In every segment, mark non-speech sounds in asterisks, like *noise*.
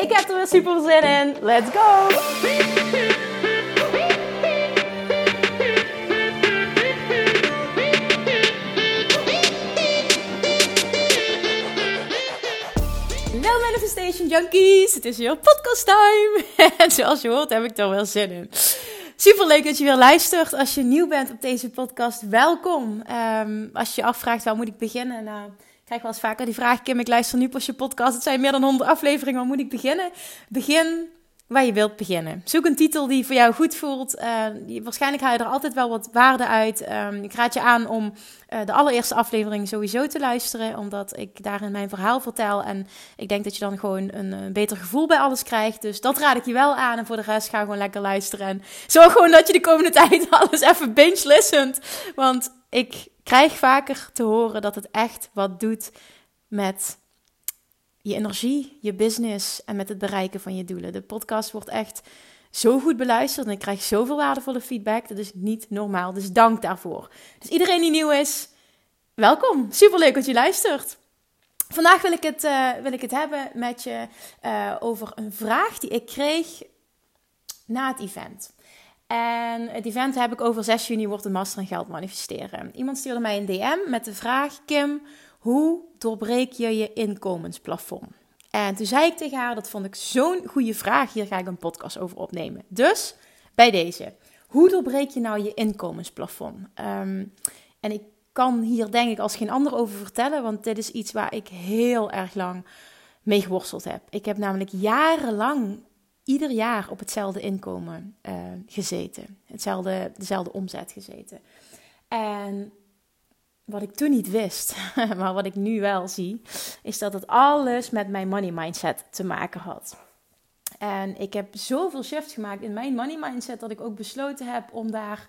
Ik heb er weer super zin in. Let's go! Hallo Manifestation Junkies, het is weer podcast time. *laughs* En zoals je hoort heb ik er wel zin in. Super leuk dat je weer luistert. Als je nieuw bent op deze podcast, welkom. Ehm, als je je afvraagt waar moet ik beginnen, nou, krijg wel eens vaker die vraag: Kim, ik luister nu pas je podcast. Het zijn meer dan 100 afleveringen. Waar moet ik beginnen? Begin waar je wilt beginnen. Zoek een titel die voor jou goed voelt. Uh, waarschijnlijk haal je er altijd wel wat waarde uit. Um, ik raad je aan om uh, de allereerste aflevering sowieso te luisteren, omdat ik daarin mijn verhaal vertel. En ik denk dat je dan gewoon een, een, beter gevoel bij alles krijgt. Dus dat raad ik je wel aan. En voor de rest ga gewoon lekker luisteren. En zorg gewoon dat je de komende *laughs* tijd alles even binge listent. Want ik krijg vaker te horen dat het echt wat doet met je energie, je business en met het bereiken van je doelen. De podcast wordt echt zo goed beluisterd en ik krijg zoveel waardevolle feedback. Dat is niet normaal. Dus dank daarvoor. Dus iedereen die nieuw is, welkom. Superleuk dat je luistert. Vandaag wil ik het, uh, wil ik het hebben met je uh, over een vraag die ik kreeg na het event. En het event heb ik over 6 juni wordt een master in geld manifesteren. Iemand stuurde mij een DM met de vraag: Kim, hoe doorbreek je je inkomensplafond? En toen zei ik tegen haar, dat vond ik zo'n goede vraag, hier ga ik een podcast over opnemen. Dus bij deze, hoe doorbreek je nou je inkomensplafond? Um, en ik kan hier denk ik als geen ander over vertellen, want dit is iets waar ik heel erg lang mee geworsteld heb. Ik heb namelijk jarenlang ieder jaar op hetzelfde inkomen uh, gezeten, hetzelfde, dezelfde omzet gezeten. En wat ik toen niet wist, *laughs* maar wat ik nu wel zie, is dat het alles met mijn money mindset te maken had. En ik heb zoveel shifts gemaakt in mijn money mindset dat ik ook besloten heb om daar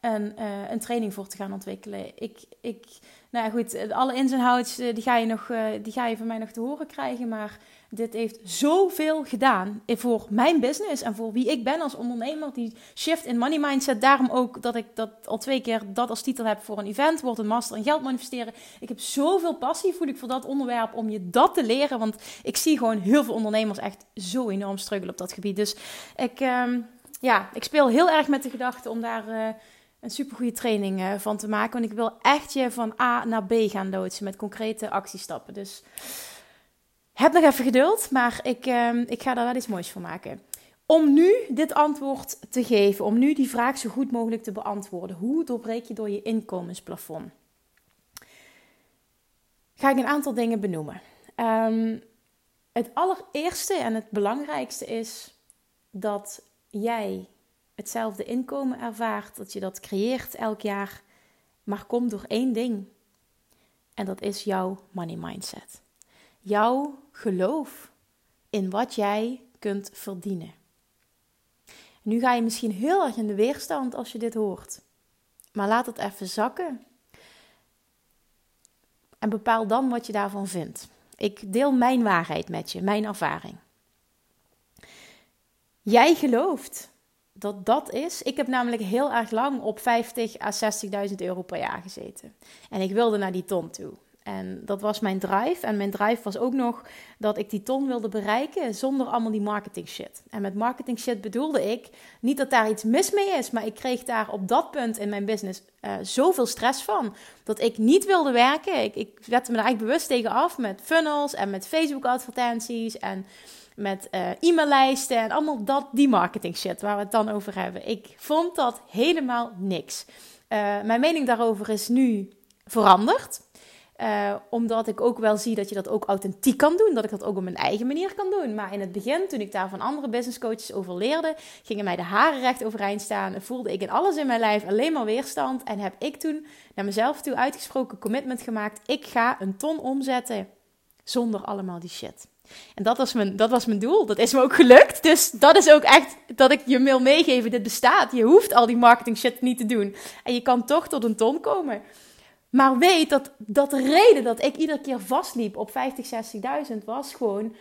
een, uh, een training voor te gaan ontwikkelen. Ik, ik, nou ja, goed, alle ins en outs die ga, je nog, uh, die ga je van mij nog te horen krijgen. Maar dit heeft zoveel gedaan voor mijn business en voor wie ik ben als ondernemer. Die shift in money mindset. Daarom ook dat ik dat al twee keer dat als titel heb voor een event. Wordt een master in geld manifesteren. Ik heb zoveel passie voel ik voor dat onderwerp om je dat te leren. Want ik zie gewoon heel veel ondernemers echt zo enorm struggelen op dat gebied. Dus ik, um, ja, ik speel heel erg met de gedachte om daar... Uh, een supergoeie training uh, van te maken. Want ik wil echt je van A naar B gaan loodsen met concrete actiestappen. Dus heb nog even geduld, maar ik, uh, ik ga daar wel iets moois van maken. Om nu dit antwoord te geven, om nu die vraag zo goed mogelijk te beantwoorden. Hoe doorbreek je door je inkomensplafond? Ga ik een aantal dingen benoemen. Um, het allereerste en het belangrijkste is dat jij hetzelfde inkomen ervaart, dat je dat creëert elk jaar, maar komt door één ding. En dat is jouw money mindset. Jouw geloof in wat jij kunt verdienen. Nu ga je misschien heel erg in de weerstand als je dit hoort. Maar laat het even zakken. En bepaal dan wat je daarvan vindt. Ik deel mijn waarheid met je, mijn ervaring. Jij gelooft dat dat is. Ik heb namelijk heel erg lang op 50 à 60.000 euro per jaar gezeten. En ik wilde naar die ton toe. En dat was mijn drive. En mijn drive was ook nog dat ik die ton wilde bereiken zonder allemaal die marketing shit. En met marketing shit bedoelde ik niet dat daar iets mis mee is, maar ik kreeg daar op dat punt in mijn business uh, zoveel stress van dat ik niet wilde werken. Ik, ik me daar eigenlijk bewust tegen af met funnels en met Facebook advertenties en met uh, e-maillijsten en allemaal dat, die marketing shit waar we het dan over hebben. Ik vond dat helemaal niks. Uh, mijn mening daarover is nu veranderd. Uh, omdat ik ook wel zie dat je dat ook authentiek kan doen. Dat ik dat ook op mijn eigen manier kan doen. Maar in het begin, toen ik daar van andere business coaches over leerde, gingen mij de haren recht overeind staan. Voelde ik in alles in mijn lijf alleen maar weerstand. En heb ik toen naar mezelf toe uitgesproken commitment gemaakt. Ik ga een ton omzetten zonder allemaal die shit. En dat was, mijn, dat was mijn doel. Dat is me ook gelukt. Dus dat is ook echt dat ik je wil meegeven. Dit bestaat. Je hoeft al die marketing shit niet te doen. En je kan toch tot een ton komen. Maar weet dat, dat de reden dat ik iedere keer vastliep op 50, 60.000 was gewoon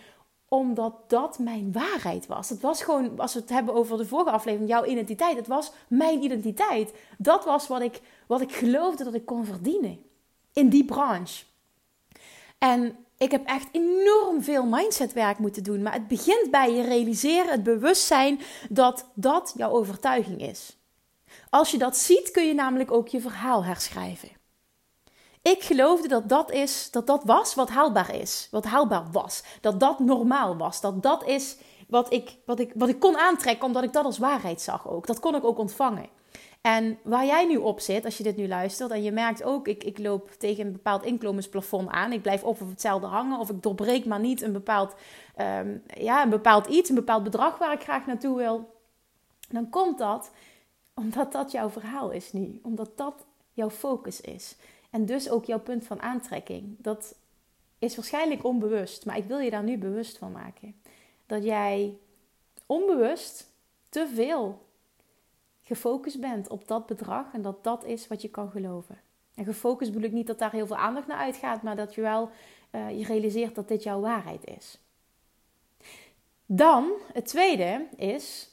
omdat dat mijn waarheid was. Het was gewoon, als we het hebben over de vorige aflevering, jouw identiteit. Het was mijn identiteit. Dat was wat ik, wat ik geloofde dat ik kon verdienen in die branche. En ik heb echt enorm veel mindsetwerk moeten doen. Maar het begint bij je realiseren, het bewustzijn dat dat jouw overtuiging is. Als je dat ziet, kun je namelijk ook je verhaal herschrijven. Ik geloofde dat dat, is, dat dat was wat haalbaar is. Wat haalbaar was. Dat dat normaal was. Dat dat is wat ik, wat ik, wat ik kon aantrekken, omdat ik dat als waarheid zag ook. Dat kon ik ook ontvangen. En waar jij nu op zit, als je dit nu luistert en je merkt ook, ik, ik loop tegen een bepaald inkomensplafond aan, ik blijf op of hetzelfde hangen, of ik doorbreek maar niet een bepaald, um, ja, een bepaald iets, een bepaald bedrag waar ik graag naartoe wil, dan komt dat omdat dat jouw verhaal is nu, omdat dat jouw focus is. En dus ook jouw punt van aantrekking. Dat is waarschijnlijk onbewust, maar ik wil je daar nu bewust van maken. Dat jij onbewust te veel gefocust bent op dat bedrag en dat dat is wat je kan geloven. En gefocust bedoel ik niet dat daar heel veel aandacht naar uitgaat, maar dat je wel uh, je realiseert dat dit jouw waarheid is. Dan, het tweede is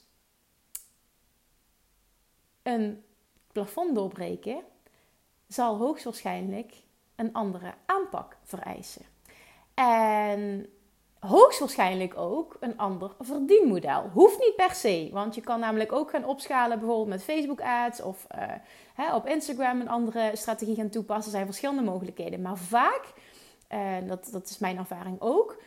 een plafond doorbreken zal hoogstwaarschijnlijk een andere aanpak vereisen. En hoogstwaarschijnlijk ook een ander verdienmodel. Hoeft niet per se, want je kan namelijk ook gaan opschalen, bijvoorbeeld met Facebook ads of uh, hè, op Instagram een andere strategie gaan toepassen. Er zijn verschillende mogelijkheden. Maar vaak, en dat, dat is mijn ervaring ook,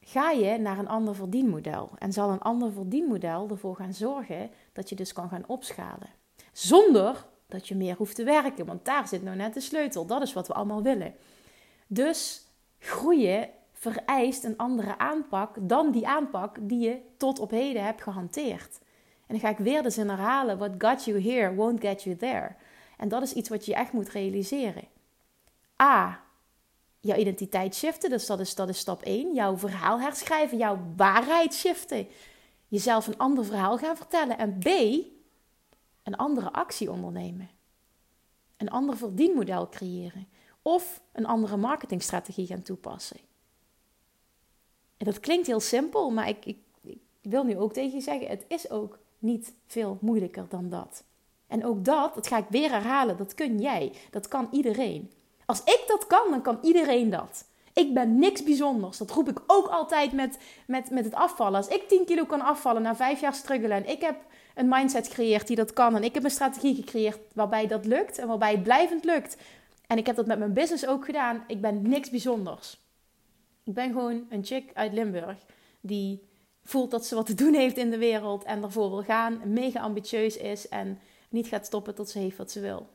ga je naar een ander verdienmodel. En zal een ander verdienmodel ervoor gaan zorgen dat je dus kan gaan opschalen. Zonder dat je meer hoeft te werken, want daar zit nou net de sleutel. Dat is wat we allemaal willen. Dus groeien vereist een andere aanpak dan die aanpak die je tot op heden hebt gehanteerd. En dan ga ik weer de zin herhalen: What got you here won't get you there. En dat is iets wat je echt moet realiseren. A. Jouw identiteit shiften, dus dat is, dat is stap 1. Jouw verhaal herschrijven, jouw waarheid shiften. Jezelf een ander verhaal gaan vertellen. En B een andere actie ondernemen. Een ander verdienmodel creëren. Of een andere marketingstrategie gaan toepassen. En dat klinkt heel simpel, maar ik, ik, wil nu ook tegen je zeggen: het is ook niet veel moeilijker dan dat. En ook dat, dat ga ik weer herhalen, dat kun jij. Dat kan iedereen. Als ik dat kan, dan kan iedereen dat. Ik ben niks bijzonders. Dat roep ik ook altijd met, met, met het afvallen. Als ik 10 kilo kan afvallen na vijf jaar struggelen en ik heb een mindset gecreëerd die dat kan. En ik heb een strategie gecreëerd waarbij dat lukt en waarbij het blijvend lukt. En ik heb dat met mijn business ook gedaan. Ik ben niks bijzonders. Ik ben gewoon een chick uit Limburg die voelt dat ze wat te doen heeft in de wereld en ervoor wil gaan, mega ambitieus is en niet gaat stoppen tot ze heeft wat ze wil.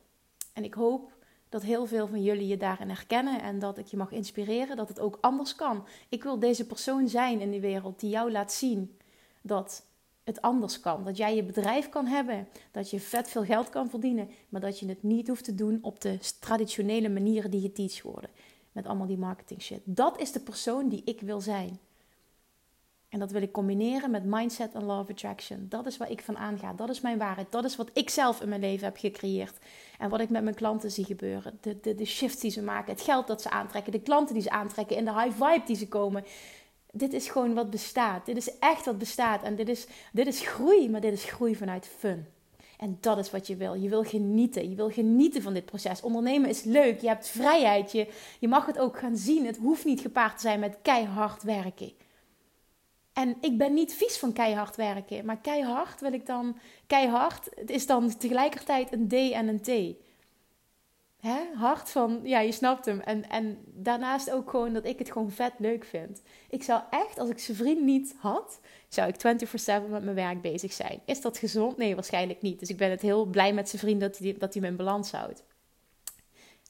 En ik hoop dat heel veel van jullie je daarin herkennen en dat ik je mag inspireren dat het ook anders kan. Ik wil deze persoon zijn in die wereld die jou laat zien dat het anders kan. Dat jij je bedrijf kan hebben, dat je vet veel geld kan verdienen, maar dat je het niet hoeft te doen op de traditionele manieren die geteacht worden. Met allemaal die marketing shit. Dat is de persoon die ik wil zijn. En dat wil ik combineren met mindset en law of attraction. Dat is waar ik van aanga. Dat is mijn waarheid. Dat is wat ik zelf in mijn leven heb gecreëerd. En wat ik met mijn klanten zie gebeuren. De, de, de shifts die ze maken. Het geld dat ze aantrekken. De klanten die ze aantrekken. En de high vibe die ze komen dit is gewoon wat bestaat. Dit is echt wat bestaat. En dit is, dit is groei, maar dit is groei vanuit fun. En dat is wat je wil. Je wil genieten. Je wil genieten van dit proces. Ondernemen is leuk. Je hebt vrijheid. Je, je mag het ook gaan zien. Het hoeft niet gepaard te zijn met keihard werken. En ik ben niet vies van keihard werken. Maar keihard wil ik dan. Keihard, het is dan tegelijkertijd een D en een T hè, hart van, ja, je snapt hem. En, en daarnaast ook gewoon dat ik het gewoon vet leuk vind. Ik zou echt, als ik zijn vriend niet had, zou ik 24-7 met mijn werk bezig zijn. Is dat gezond? Nee, waarschijnlijk niet. Dus ik ben het heel blij met zijn vriend dat hij, dat hij me in balans houdt.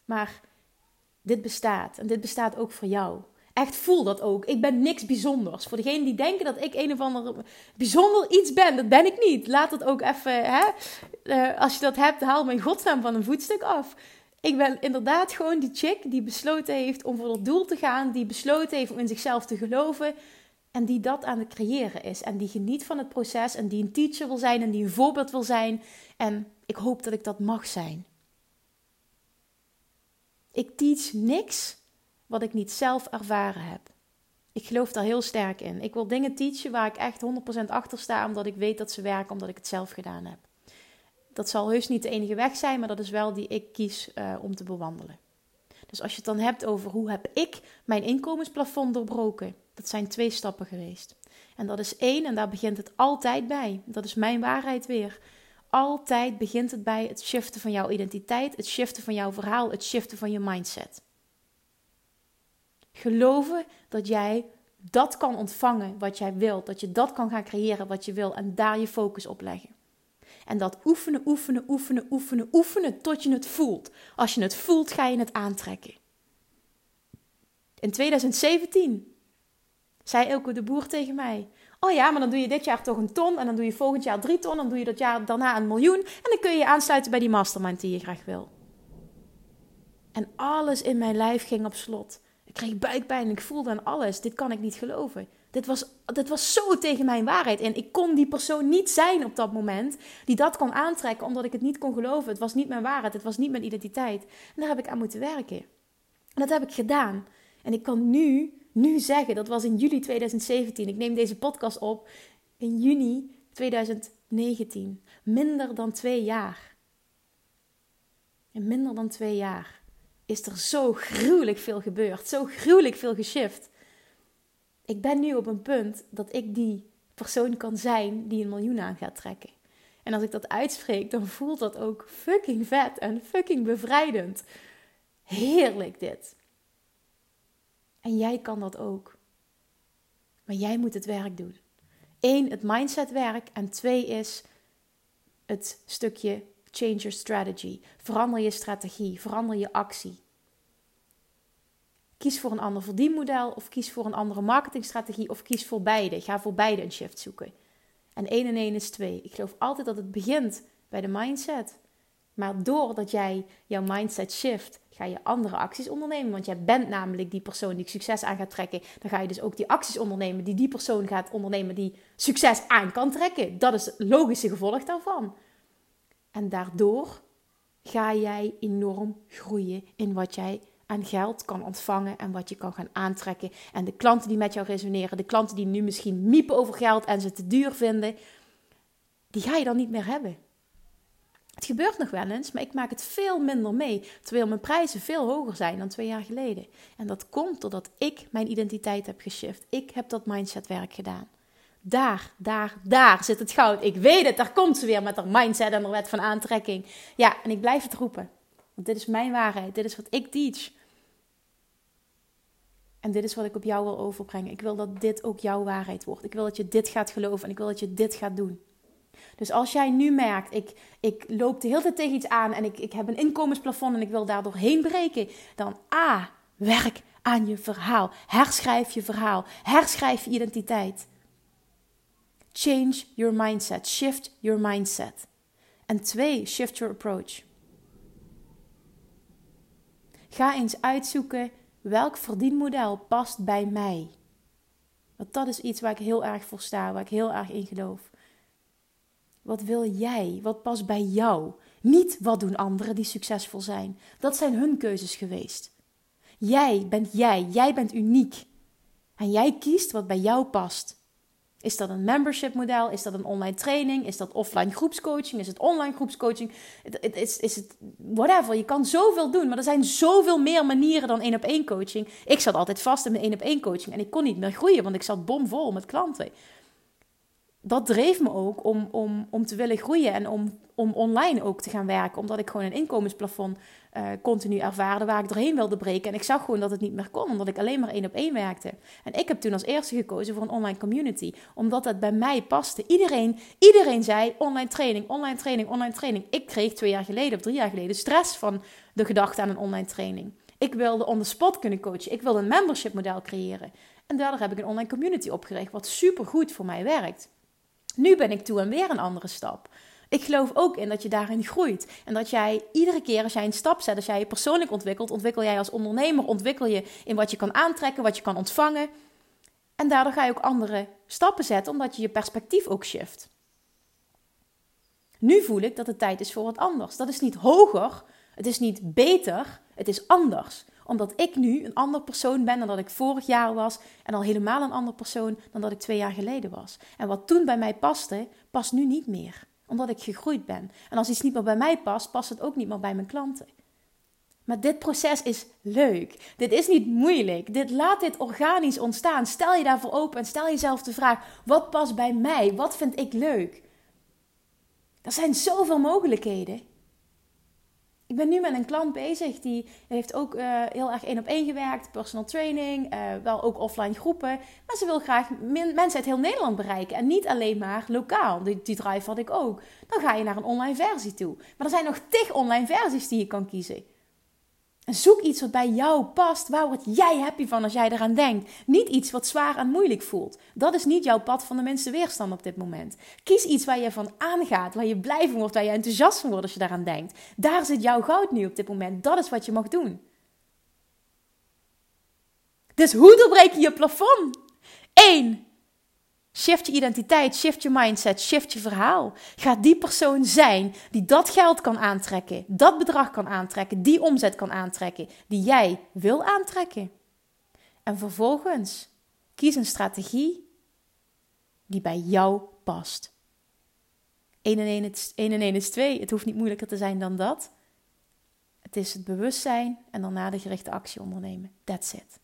Maar dit bestaat. En dit bestaat ook voor jou. Echt voel dat ook. Ik ben niks bijzonders. Voor degenen die denken dat ik een of ander bijzonder iets ben, dat ben ik niet. Laat dat ook even, hè. Uh, als je dat hebt, haal mijn godsnaam van een voetstuk af. Ik ben inderdaad gewoon die chick die besloten heeft om voor dat doel te gaan. Die besloten heeft om in zichzelf te geloven. En die dat aan het creëren is. En die geniet van het proces. En die een teacher wil zijn. En die een voorbeeld wil zijn. En ik hoop dat ik dat mag zijn. Ik teach niks wat ik niet zelf ervaren heb. Ik geloof daar heel sterk in. Ik wil dingen teachen waar ik echt 100% achter sta, omdat ik weet dat ze werken, omdat ik het zelf gedaan heb. Dat zal heus niet de enige weg zijn, maar dat is wel die ik kies uh, om te bewandelen. Dus als je het dan hebt over hoe heb ik mijn inkomensplafond doorbroken, dat zijn twee stappen geweest. En dat is één, en daar begint het altijd bij. Dat is mijn waarheid weer. Altijd begint het bij het shiften van jouw identiteit, het shiften van jouw verhaal, het shiften van je mindset. Geloven dat jij dat kan ontvangen wat jij wilt, dat je dat kan gaan creëren wat je wil en daar je focus op leggen. En dat oefenen, oefenen, oefenen, oefenen, oefenen tot je het voelt. Als je het voelt, ga je het aantrekken. In 2017 zei Elke de Boer tegen mij: Oh ja, maar dan doe je dit jaar toch een ton. En dan doe je volgend jaar drie ton. Dan doe je dat jaar daarna een miljoen. En dan kun je je aansluiten bij die mastermind die je graag wil. En alles in mijn lijf ging op slot. Ik kreeg buikpijn. Ik voelde aan alles. Dit kan ik niet geloven. Dit was, dit was zo tegen mijn waarheid. En ik kon die persoon niet zijn op dat moment. Die dat kon aantrekken omdat ik het niet kon geloven. Het was niet mijn waarheid. Het was niet mijn identiteit. En daar heb ik aan moeten werken. En dat heb ik gedaan. En ik kan nu nu zeggen, dat was in juli 2017. Ik neem deze podcast op in juni 2019. Minder dan twee jaar. In minder dan twee jaar is er zo gruwelijk veel gebeurd. Zo gruwelijk veel geshift. Ik ben nu op een punt dat ik die persoon kan zijn die een miljoen aan gaat trekken. En als ik dat uitspreek, dan voelt dat ook fucking vet en fucking bevrijdend. Heerlijk dit. En jij kan dat ook. Maar jij moet het werk doen. Eén, het mindsetwerk. En twee is het stukje change your strategy. Verander je strategie, verander je actie. Kies voor een ander verdienmodel of kies voor een andere marketingstrategie of kies voor beide. Ga voor beide een shift zoeken. En één en één is twee. Ik geloof altijd dat het begint bij de mindset. Maar doordat jij jouw mindset shift, ga je andere acties ondernemen. Want jij bent namelijk die persoon die succes aan gaat trekken. Dan ga je dus ook die acties ondernemen die die persoon gaat ondernemen die succes aan kan trekken. Dat is het logische gevolg daarvan. En daardoor ga jij enorm groeien in wat jij aan geld kan ontvangen en wat je kan gaan aantrekken. En de klanten die met jou resoneren, de klanten die nu misschien miepen over geld en ze te duur vinden, die ga je dan niet meer hebben. Het gebeurt nog wel eens, maar ik maak het veel minder mee. Terwijl mijn prijzen veel hoger zijn dan twee jaar geleden. En dat komt doordat ik mijn identiteit heb geshift. Ik heb dat mindsetwerk gedaan. Daar, daar, daar zit het goud. Ik weet het, daar komt ze weer met haar mindset en haar wet van aantrekking. Ja, en ik blijf het roepen. Want dit is mijn waarheid. Dit is wat ik teach. En dit is wat ik op jou wil overbrengen. Ik wil dat dit ook jouw waarheid wordt. Ik wil dat je dit gaat geloven en ik wil dat je dit gaat doen. Dus als jij nu merkt, ik, ik loop de hele tijd tegen iets aan en ik, ik heb een inkomensplafond en ik wil daardoor heen breken, dan A, werk aan je verhaal. Herschrijf je verhaal. Herschrijf je identiteit. Change your mindset. Shift your mindset. En twee, shift your approach. Ga eens uitzoeken welk verdienmodel past bij mij. Want dat is iets waar ik heel erg voor sta, waar ik heel erg in geloof. Wat wil jij? Wat past bij jou? Niet wat doen anderen die succesvol zijn. Dat zijn hun keuzes geweest. Jij bent jij. Jij bent uniek. En jij kiest wat bij jou past. Is dat een membership model? Is dat een online training? Is dat offline groepscoaching? Is het online groepscoaching? Is, is het whatever? Je kan zoveel doen, maar er zijn zoveel meer manieren dan één op één coaching. Ik zat altijd vast in mijn één op één coaching en ik kon niet meer groeien, want ik zat bomvol met klanten dat dreef me ook om, om, om te willen groeien en om, om online ook te gaan werken. Omdat ik gewoon een inkomensplafond uh, continu ervaarde waar ik doorheen wilde breken. En ik zag gewoon dat het niet meer kon, omdat ik alleen maar één op één werkte. En ik heb toen als eerste gekozen voor een online community, omdat dat bij mij paste. Iedereen, iedereen zei online training, online training, online training. Ik kreeg twee jaar geleden of drie jaar geleden stress van de gedachte aan een online training. Ik wilde on the spot kunnen coachen. Ik wilde een membership model creëren. En daardoor heb ik een online community opgericht, wat super goed voor mij werkt. Nu ben ik toe en weer een andere stap. Ik geloof ook in dat je daarin groeit. En dat jij iedere keer als jij een stap zet, als jij je persoonlijk ontwikkelt, ontwikkel jij als ondernemer, ontwikkel je in wat je kan aantrekken, wat je kan ontvangen. En daardoor ga je ook andere stappen zetten, omdat je je perspectief ook shift. Nu voel ik dat het tijd is voor wat anders. Dat is niet hoger, het is niet beter, het is anders. Omdat ik nu een ander persoon ben dan dat ik vorig jaar was. En al helemaal een ander persoon dan dat ik twee jaar geleden was. En wat toen bij mij paste, past nu niet meer. Omdat ik gegroeid ben. En als iets niet meer bij mij past, past het ook niet meer bij mijn klanten. Maar dit proces is leuk. Dit is niet moeilijk. Dit laat dit organisch ontstaan. Stel je daarvoor open en stel jezelf de vraag: wat past bij mij? Wat vind ik leuk? Er zijn zoveel mogelijkheden. Ik ben nu met een klant bezig die heeft ook uh, heel erg één op één gewerkt, personal training, uh, wel ook offline groepen. Maar ze wil graag mensen uit heel Nederland bereiken en niet alleen maar lokaal. Die, die drive had ik ook. Dan ga je naar een online versie toe. Maar er zijn nog tig online versies die je kan kiezen. Zoek iets wat bij jou past. Waar word jij happy van als jij eraan denkt? Niet iets wat zwaar en moeilijk voelt. Dat is niet jouw pad van de minste weerstand op dit moment. Kies iets waar je van aangaat, waar je blij van wordt, waar je enthousiast van wordt als je daaraan denkt. Daar zit jouw goud nu op dit moment. Dat is wat je mag doen. Dus hoe doorbreek je je plafond? 1. Shift je identiteit, shift je mindset, shift je verhaal. Ga die persoon zijn die dat geld kan aantrekken, dat bedrag kan aantrekken, die omzet kan aantrekken, die jij wil aantrekken. En vervolgens kies een strategie die bij jou past. 1 en 1 is, 1 en 1 is 2. Het hoeft niet moeilijker te zijn dan dat. Het is het bewustzijn en daarna de gerichte actie ondernemen. That's it.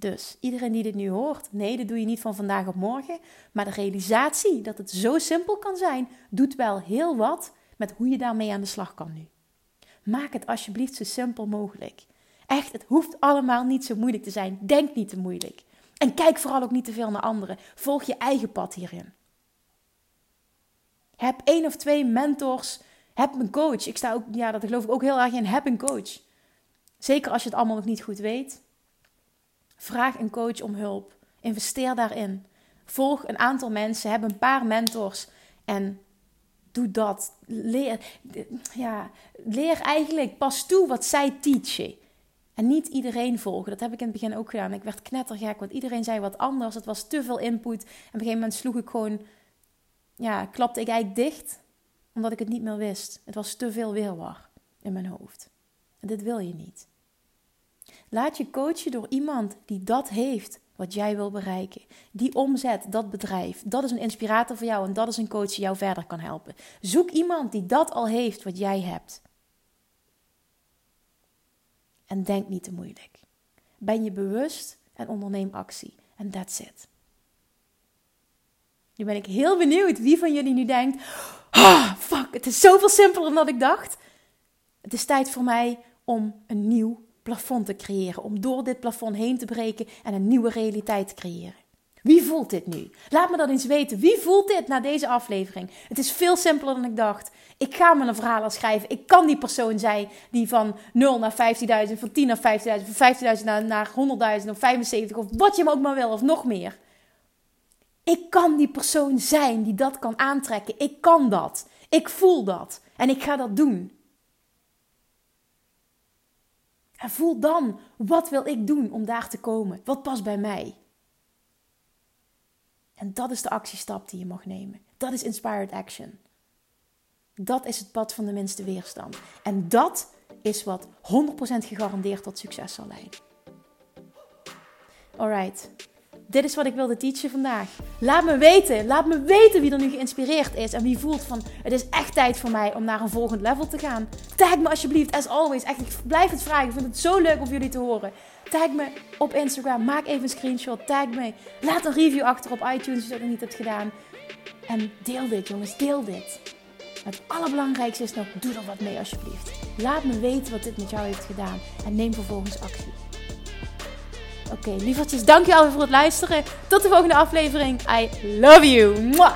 Dus iedereen die dit nu hoort, nee, dat doe je niet van vandaag op morgen. Maar de realisatie dat het zo simpel kan zijn, doet wel heel wat met hoe je daarmee aan de slag kan nu. Maak het alsjeblieft zo simpel mogelijk. Echt, het hoeft allemaal niet zo moeilijk te zijn. Denk niet te moeilijk. En kijk vooral ook niet te veel naar anderen. Volg je eigen pad hierin. Heb één of twee mentors. Heb een coach. Ik sta ook, ja, dat geloof ik ook heel erg in. Heb een coach. Zeker als je het allemaal nog niet goed weet. Vraag een coach om hulp. Investeer daarin. Volg een aantal mensen, heb een paar mentors en doe dat. Leer, ja, leer eigenlijk pas toe wat zij teachen. En niet iedereen volgen. Dat heb ik in het begin ook gedaan. Ik werd knettergek, want iedereen zei wat anders. Het was te veel input. En op een gegeven moment sloeg ik gewoon... Ja, klapte ik eigenlijk dicht. Omdat ik het niet meer wist. Het was te veel weerwar in mijn hoofd. En dit wil je niet. Laat je coachen door iemand die dat heeft wat jij wil bereiken. Die omzet, dat bedrijf. Dat is een inspirator voor jou en dat is een coach die jou verder kan helpen. Zoek iemand die dat al heeft wat jij hebt. En denk niet te moeilijk. Ben je bewust en onderneem actie. En that's it. Nu ben ik heel benieuwd wie van jullie nu denkt: oh, fuck, het is zoveel simpeler dan ik dacht. Het is tijd voor mij om een nieuw plafond te creëren. Om door dit plafond heen te breken en een nieuwe realiteit te creëren. Wie voelt dit nu? Laat me dat eens weten. Wie voelt dit na deze aflevering? Het is veel simpeler dan ik dacht. Ik ga me een verhaal schrijven. Ik kan die persoon zijn die van 0 naar 15.000, van 10 naar 15.000, van 15.000 naar, naar 100.000 of 75 of wat je maar ook maar wil of nog meer. Ik kan die persoon zijn die dat kan aantrekken. Ik kan dat. Ik voel dat. En ik ga dat doen. En voel dan, wat wil ik doen om daar te komen? Wat past bij mij? En dat is de actiestap die je mag nemen. Dat is inspired action. Dat is het pad van de minste weerstand. En dat is wat 100% gegarandeerd tot succes zal leiden. Alright, dit is wat ik wilde teachen vandaag. Laat me weten, laat me weten wie er nu geïnspireerd is en wie voelt van het is echt tijd voor mij om naar een volgend level te gaan. Tag me alsjeblieft, as always. Echt, ik blijf het vragen. Ik vind het zo leuk om jullie te horen. Tag me op Instagram, maak even een screenshot, tag me. Laat een review achter op iTunes als je dat nog niet hebt gedaan. En deel dit jongens, deel dit. Het allerbelangrijkste is nog, doe er wat mee alsjeblieft. Laat me weten wat dit met jou heeft gedaan en neem vervolgens actie. Oké, okay, lievertjes, dankjewel voor het luisteren. Tot de volgende aflevering. I love you. Mwah.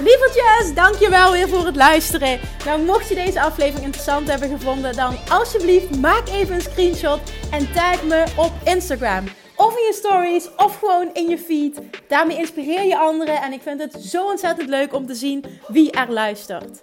Lievertjes, dankjewel weer voor het luisteren. Nou, mocht je deze aflevering interessant hebben gevonden, dan alsjeblieft maak even een screenshot en tag me op Instagram. Of in je stories, of gewoon in je feed. Daarmee inspireer je anderen. En ik vind het zo ontzettend leuk om te zien wie er luistert.